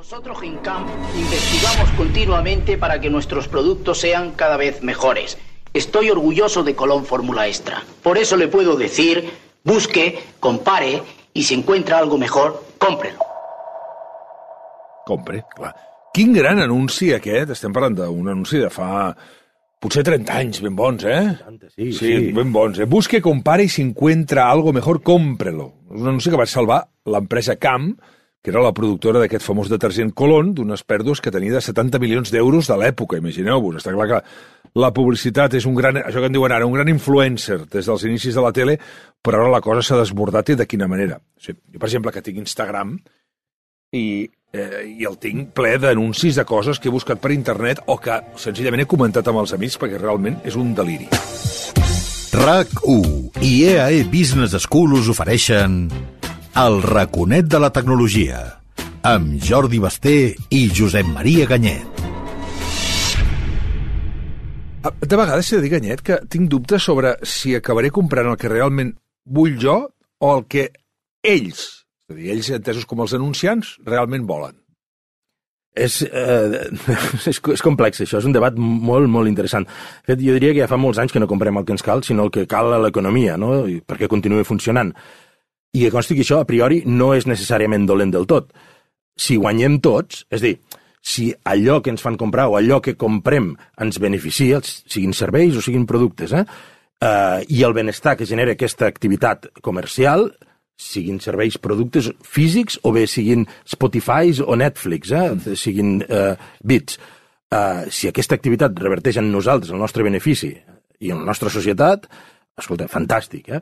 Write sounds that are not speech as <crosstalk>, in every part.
Nosotros en CAMP investigamos continuamente para que nuestros productos sean cada vez mejores. Estoy orgulloso de Colón Fórmula Extra. Por eso le puedo decir, busque, compare y si encuentra algo mejor, cómprelo. Compre, clar. Quin gran anunci aquest, estem parlant d'un anunci de fa potser 30 anys, ben bons, eh? sí, sí, sí. ben bons. Eh? Busque, compare y si encuentra algo mejor, cómprelo. És un anunci que va salvar l'empresa Camp, que era la productora d'aquest famós detergent Colón, d'unes pèrdues que tenia de 70 milions d'euros de l'època, imagineu-vos. Està clar que la publicitat és un gran, això que en diuen ara, un gran influencer des dels inicis de la tele, però ara la cosa s'ha desbordat i de quina manera. O sigui, jo, per exemple, que tinc Instagram i, eh, i el tinc ple d'anuncis de coses que he buscat per internet o que senzillament he comentat amb els amics perquè realment és un deliri. RAC1 i EAE Business School us ofereixen El raconet de la tecnologia amb Jordi Basté i Josep Maria Ganyet. Ah, De vegades he de dir, Ganyet, que tinc dubtes sobre si acabaré comprant el que realment vull jo o el que ells, és a dir, ells entesos com els anunciants, realment volen. És, eh, <laughs> és, és complex, això. És un debat molt, molt interessant. De fet, jo diria que ja fa molts anys que no comprem el que ens cal, sinó el que cal a l'economia, no? I perquè continuï funcionant. I que consti que això, a priori, no és necessàriament dolent del tot. Si guanyem tots, és dir, si allò que ens fan comprar o allò que comprem ens beneficia, siguin serveis o siguin productes, eh? eh i el benestar que genera aquesta activitat comercial, siguin serveis, productes físics o bé siguin Spotify o Netflix, eh? Mm. siguin eh, bits. Eh, si aquesta activitat reverteix en nosaltres el nostre benefici i en la nostra societat, escolta, fantàstic. Eh?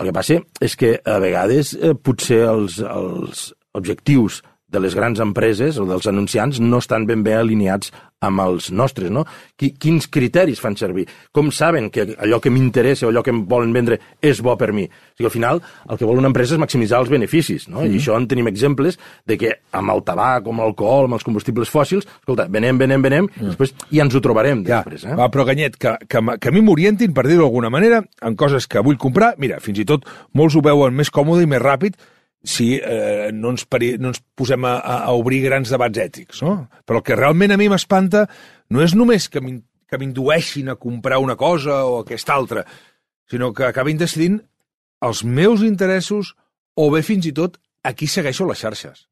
El que passa és que a vegades eh, potser els, els objectius de les grans empreses o dels anunciants no estan ben bé alineats amb els nostres, no? Qui, quins criteris fan servir? Com saben que allò que m'interessa o allò que em volen vendre és bo per mi? O sigui, al final, el que vol una empresa és maximitzar els beneficis, no? Mm. I això en tenim exemples de que amb el tabac, amb l'alcohol, amb els combustibles fòssils, escolta, venem, venem, venem, mm. després ja ens ho trobarem després, eh? Va, però Ganyet, que, que, que a mi m'orientin, per dir-ho d'alguna manera, en coses que vull comprar. Mira, fins i tot molts ho veuen més còmode i més ràpid si eh, no, ens peri, no ens posem a, a, obrir grans debats ètics, no? Però el que realment a mi m'espanta no és només que m'in- que m'indueixin a comprar una cosa o aquesta altra, sinó que acabin decidint els meus interessos o bé fins i tot a qui segueixo les xarxes.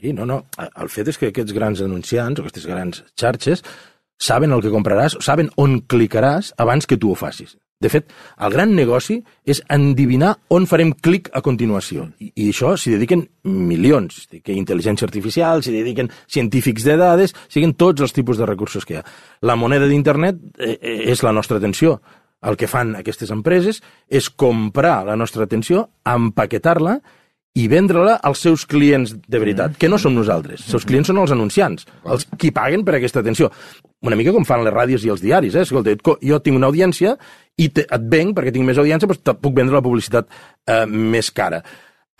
Sí, no, no. El fet és que aquests grans anunciants o aquestes grans xarxes saben el que compraràs, saben on clicaràs abans que tu ho facis. De fet, el gran negoci és endivinar on farem clic a continuació. I, i això s'hi dediquen milions. Dediquen intel·ligència artificial, s'hi dediquen científics de dades, siguin tots els tipus de recursos que hi ha. La moneda d'internet eh, eh, és la nostra atenció. El que fan aquestes empreses és comprar la nostra atenció, empaquetar-la i vendre-la als seus clients de veritat, que no som nosaltres. Els seus clients són els anunciants, els qui paguen per aquesta atenció. Una mica com fan les ràdios i els diaris, eh? Escolta, jo tinc una audiència i te, et venc perquè tinc més audiència, doncs te puc vendre la publicitat eh, més cara.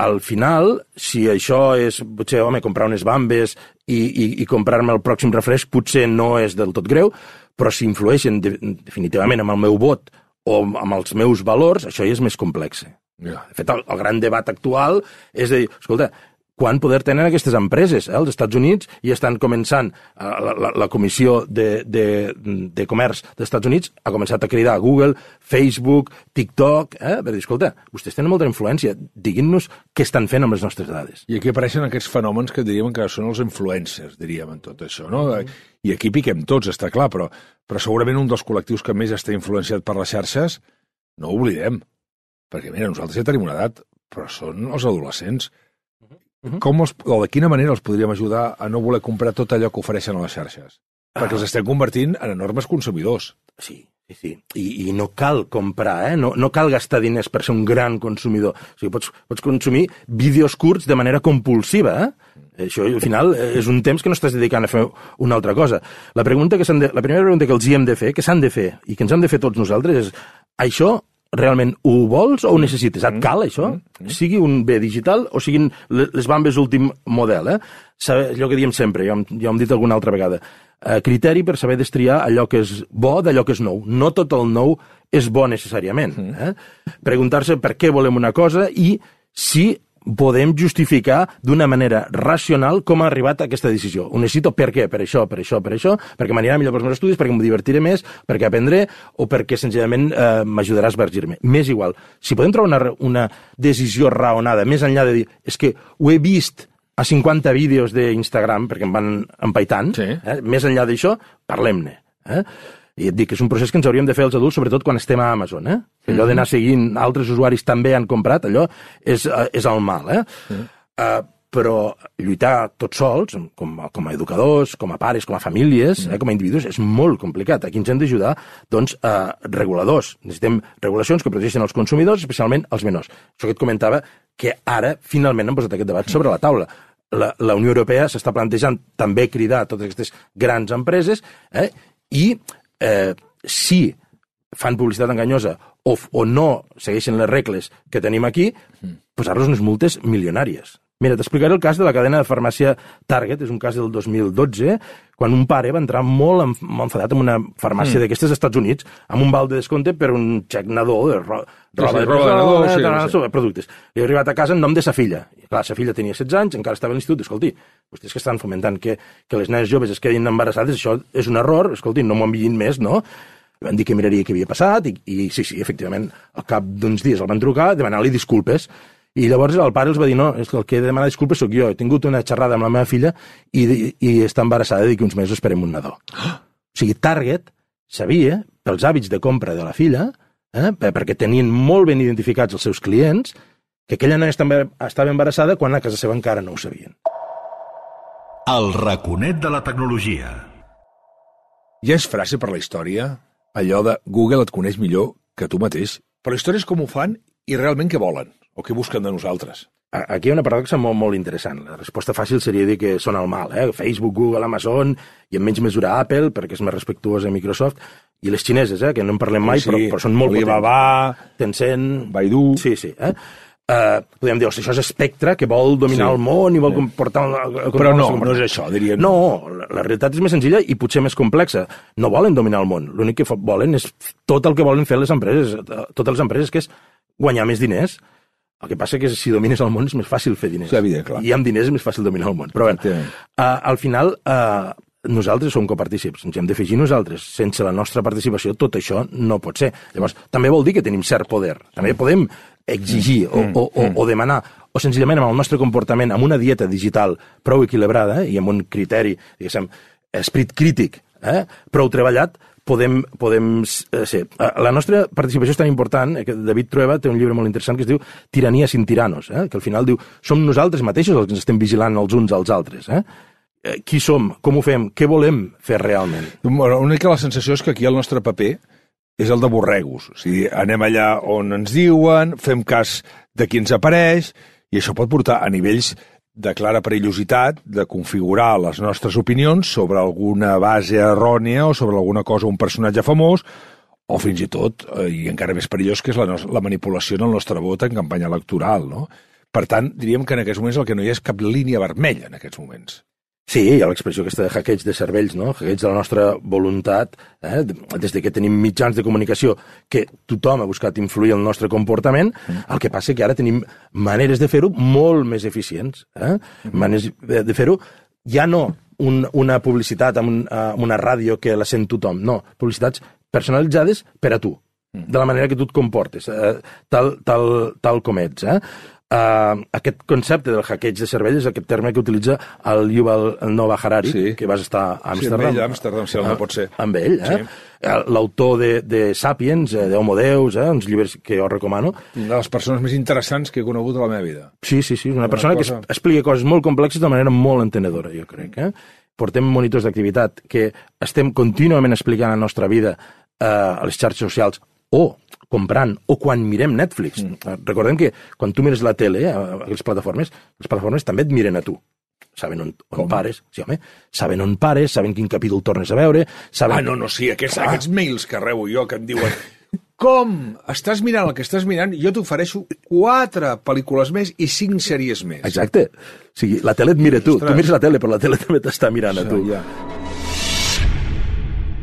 Al final, si això és, potser, home, comprar unes bambes i, i, i comprar-me el pròxim refresc potser no és del tot greu, però si influeixen de, definitivament amb el meu vot o amb els meus valors, això ja és més complex. Ja. De fet, el, el gran debat actual és de dir, escolta, quant poder tenen aquestes empreses? Eh? Els Estats Units i estan començant, eh, la, la, la Comissió de, de, de Comerç dels Estats Units ha començat a cridar a Google, Facebook, TikTok, eh? per dir, escolta, vostès tenen molta influència, diguin-nos què estan fent amb les nostres dades. I aquí apareixen aquests fenòmens que diríem que són els influencers, diríem, en tot això, no? I aquí piquem tots, està clar, però, però segurament un dels col·lectius que més està influenciat per les xarxes, no ho oblidem, perquè, mira, nosaltres ja tenim una edat, però són els adolescents. Com els, o de quina manera els podríem ajudar a no voler comprar tot allò que ofereixen a les xarxes? Perquè els estem convertint en enormes consumidors. Sí, sí, sí. I, i no cal comprar, eh? no, no cal gastar diners per ser un gran consumidor. O sigui, pots, pots consumir vídeos curts de manera compulsiva. Eh? Això, al final, és un temps que no estàs dedicant a fer una altra cosa. La, pregunta que de, la primera pregunta que els hi hem de fer, que s'han de fer, i que ens han de fer tots nosaltres, és això realment ho vols o ho necessites? Et cal, això? Sigui un bé digital o siguin le- les bambes últim model, eh? Saber, allò que diem sempre, ja, hem- ja ho hem dit alguna altra vegada, eh, criteri per saber destriar allò que és bo d'allò que és nou. No tot el nou és bo necessàriament. Eh? Preguntar-se per què volem una cosa i si podem justificar d'una manera racional com ha arribat a aquesta decisió. Ho necessito per què? Per això, per això, per això, perquè m'anirà millor pels meus estudis, perquè em divertiré més, perquè aprendré o perquè senzillament eh, m'ajudarà a esvergir-me. M'és igual. Si podem trobar una, una decisió raonada, més enllà de dir, és que ho he vist a 50 vídeos d'Instagram, perquè em van empaitant, Sí. eh? més enllà d'això, parlem-ne. Eh? I et dic que és un procés que ens hauríem de fer els adults, sobretot quan estem a Amazon. Eh? Que allò d'anar seguint altres usuaris també han comprat, allò és, eh, és el mal. Eh? Uh, però lluitar tots sols, com, com a educadors, com a pares, com a famílies, eh, com a individus, és molt complicat. Aquí ens hem d'ajudar, doncs, eh, reguladors. Necessitem regulacions que protegeixen els consumidors, especialment els menors. Això que et comentava, que ara finalment han posat aquest debat sobre la taula. La, la Unió Europea s'està plantejant també cridar a totes aquestes grans empreses eh, i eh, si fan publicitat enganyosa o, o no segueixen les regles que tenim aquí, posar-los unes multes milionàries. Mira, t'explicaré el cas de la cadena de farmàcia Target, és un cas del 2012, quan un pare va entrar molt enf- molt enfadat en una farmàcia mm. d'aquestes Estats Units, amb un val de descompte per un xec nadó de ro roba, sí, roba de nadó, sí, de- sí. sobre productes. Li ha arribat a casa en nom de sa filla. I, clar, sa filla tenia 16 anys, encara estava a l'institut. Escolti, vostès que estan fomentant que, que les nenes joves es quedin embarassades, això és un error, escolti, no m'ho enviïn més, no? Van dir que miraria què havia passat i, i sí, sí, efectivament, al cap d'uns dies el van trucar demanant-li disculpes i llavors el pare els va dir, no, és que el que he de demanar disculpes sóc jo, he tingut una xerrada amb la meva filla i, i, està embarassada i que uns mesos esperem un nadó. O sigui, Target sabia, pels hàbits de compra de la filla, eh, per- perquè tenien molt ben identificats els seus clients, que aquella noia estava, estava embarassada quan a casa seva encara no ho sabien. El raconet de la tecnologia. Ja és frase per la història, allò de Google et coneix millor que tu mateix. Però històries com ho fan i realment què volen, o què busquen de nosaltres. Aquí hi ha una paradoxa molt, molt interessant. La resposta fàcil seria dir que són el mal. Eh? Facebook, Google, Amazon, i en menys mesura Apple, perquè és més respectuosa a Microsoft, i les xineses, eh? que no en parlem mai, però, però són molt Alibaba, potents. Tencent... Baidu... Sí, sí. Eh? Uh, podríem dir, ostres, això és espectre que vol dominar Sí. el món i vol comportar... El, el, Però no, no és això, dirien. No, la, la realitat és més senzilla i potser més complexa. No volen dominar el món. L'únic que volen és tot el que volen fer les empreses, eh, totes les empreses, que és guanyar més diners. El que passa que si domines el món és més fàcil fer diners. Sí, clar. I amb diners és més fàcil dominar el món. Però bé, Efectivament. uh, al final uh, nosaltres som copartícips, ens hem d'afegir nosaltres. Sense la nostra participació tot això no pot ser. Llavors, també vol dir que tenim cert poder. També podem exigir o, o, o, o demanar o senzillament amb el nostre comportament, amb una dieta digital prou equilibrada eh, i amb un criteri, diguéssim, esprit crític, eh, prou treballat, podem, podem eh, ser. Eh, La nostra participació és tan important eh, que David Trueba té un llibre molt interessant que es diu Tirania sin tiranos, eh, que al final diu som nosaltres mateixos els que ens estem vigilant els uns als altres. Eh? Qui som? Com ho fem? Què volem fer realment? Bueno, una mica la sensació és que aquí el nostre paper és el de borregos. O sigui, anem allà on ens diuen, fem cas de qui ens apareix, i això pot portar a nivells de clara perillositat de configurar les nostres opinions sobre alguna base errònia o sobre alguna cosa, un personatge famós, o fins i tot, eh, i encara més perillós, que és la, la manipulació en el nostre vot en campanya electoral. No? Per tant, diríem que en aquests moments el que no hi ha és cap línia vermella en aquests moments. Sí, hi ha l'expressió aquesta de hackeig de cervells, no? hackeig de la nostra voluntat, eh? des de que tenim mitjans de comunicació que tothom ha buscat influir el nostre comportament, el que passa que ara tenim maneres de fer-ho molt més eficients. Eh? Maneres de fer-ho ja no un, una publicitat amb, un, eh, amb una ràdio que la sent tothom, no, publicitats personalitzades per a tu, de la manera que tu et comportes, eh, tal, tal, tal com ets. Eh? Uh, aquest concepte del hackeig de cervell és aquest terme que utilitza el Yuval Noah Harari, Sí. que vas estar a Sí, Amsterdam. amb ell, a Amsterdam, sí, no pot ser. Amb ell, eh? Sí. El- L'autor de, de Sapiens, eh, d'Homo Deus, eh? uns llibres que jo recomano. Una de les persones més interessants que he conegut a la meva vida. Sí, sí, sí, una persona cosa- que explica coses molt complexes de manera molt entenedora, jo crec. Eh? Portem monitors d'activitat que estem contínuament explicant la nostra vida eh, a les xarxes socials o comprant, o quan mirem Netflix. Mm. Recordem que quan tu mires la tele, eh, les plataformes, les plataformes també et miren a tu. Saben on, on pares, sí, home, saben on pares, saben quin capítol tornes a veure, saben... Ah, no, no, sí, aquests, ah. aquests mails que rebo jo que em diuen com estàs mirant el que estàs mirant, jo t'ofereixo quatre pel·lícules més i cinc sèries més. Exacte. O sigui, la tele et mira tu. Ostres. Tu mires la tele, però la tele també t'està mirant a tu. Ja.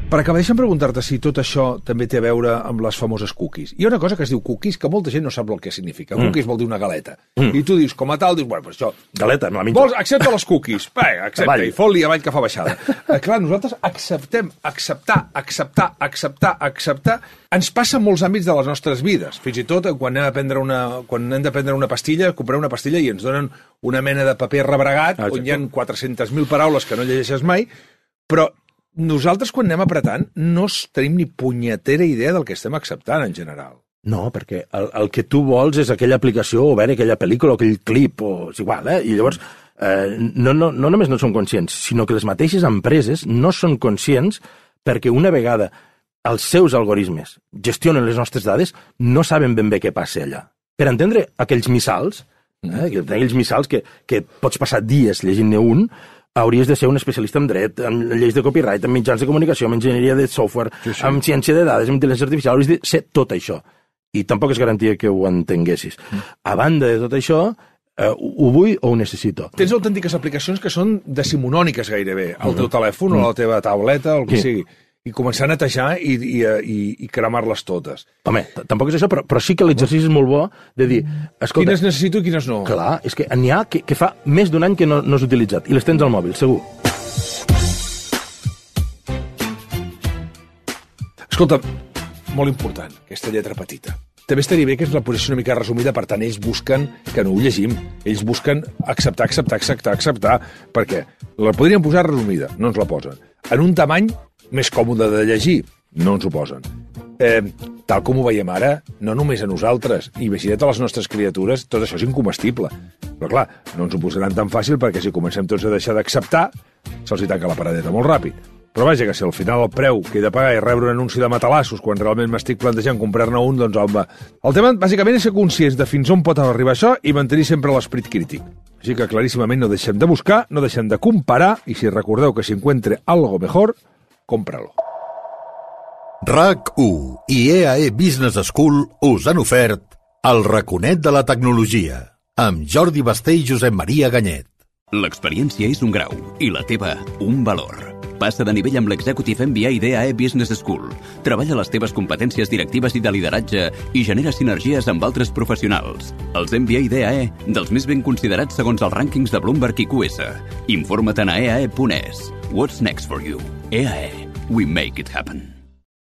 Per acabar, deixa'm preguntar-te si tot això també té a veure amb les famoses cookies. Hi ha una cosa que es diu cookies que molta gent no sap el que significa. Mm. Cookies vol dir una galeta. Mm. I tu dius, com a tal, dius, bueno, pues això... Galeta, me la menjo. Vols, accepta les cookies. <laughs> Va, accepta, Avall. i fot-li avall que fa baixada. eh, clar, nosaltres acceptem, acceptar, acceptar, acceptar, acceptar. Ens passa en molts àmbits de les nostres vides. Fins i tot eh, quan anem a prendre una, quan hem de prendre una pastilla, comprar una pastilla i ens donen una mena de paper rebregat Ah, on hi ha 400.000 paraules que no llegeixes mai, però nosaltres quan anem apretant no tenim ni punyetera idea del que estem acceptant en general. No, perquè el, el que tu vols és aquella aplicació o veure aquella pel·lícula o aquell clip, o és igual, eh? I llavors, eh, no, no, no només no són conscients, sinó que les mateixes empreses no són conscients perquè una vegada els seus algoritmes gestionen les nostres dades, no saben ben bé què passa allà. Per entendre aquells missals, eh, que- aquells missals que, que pots passar dies llegint-ne un, hauries de ser un especialista en dret, en lleis de copyright, en mitjans de comunicació, en enginyeria de software, sí, sí. en ciència de dades, en intel·ligència artificial, hauries de ser tot això. I tampoc és garantia que ho entenguessis. A banda de tot això, eh, ho vull o ho necessito. Tens autèntiques aplicacions que són decimonòniques gairebé, al teu telèfon o a la teva tauleta, o el que Sí. sigui, i començar a netejar i, i, i, i cremar-les totes. Home, tampoc és això, però, però sí que l'exercici és molt bo de dir, escolta, Quines necessito i quines no? clar, és que n'hi ha que, que fa més d'un any que no, no has utilitzat, i les tens al mòbil, segur. Escolta, molt important, aquesta lletra petita. També estaria bé que ens la posessin una mica resumida, per tant, ells busquen, que no ho llegim, ells busquen acceptar, acceptar, acceptar, acceptar, perquè la podrien posar resumida, no ens la posen. En un tamany més còmode de llegir, no ens ho posen. Eh, tal com ho veiem ara, no només a nosaltres, imagina't a les nostres criatures, tot això és incomestible. Però clar, no ens ho posaran tan fàcil perquè si comencem tots a deixar d'acceptar, se'ls hi tanca la paradeta molt ràpid. Però vaja, que si al final el preu que he de pagar és rebre un anunci de matalassos quan realment m'estic plantejant comprar-ne un, doncs home... El tema, bàsicament, és ser conscients de fins on pot arribar això i mantenir sempre l'esperit crític. Així que claríssimament no deixem de buscar, no deixem de comparar, i si recordeu que si encuentre algo mejor, cómpralo. RAC1 i EAE Business School us han ofert el raconet de la tecnologia amb Jordi Basté i Josep Maria Ganyet. L'experiència és un grau i la teva un valor. Passa de nivell amb l'Executive MBA d'EAE Business School. Treballa les teves competències directives i de lideratge i genera sinergies amb altres professionals. Els MBA d'EAE, dels més ben considerats segons els rànquings de Bloomberg i QS. Informa't a eae.es. What's next for you? EAE. We make it happen.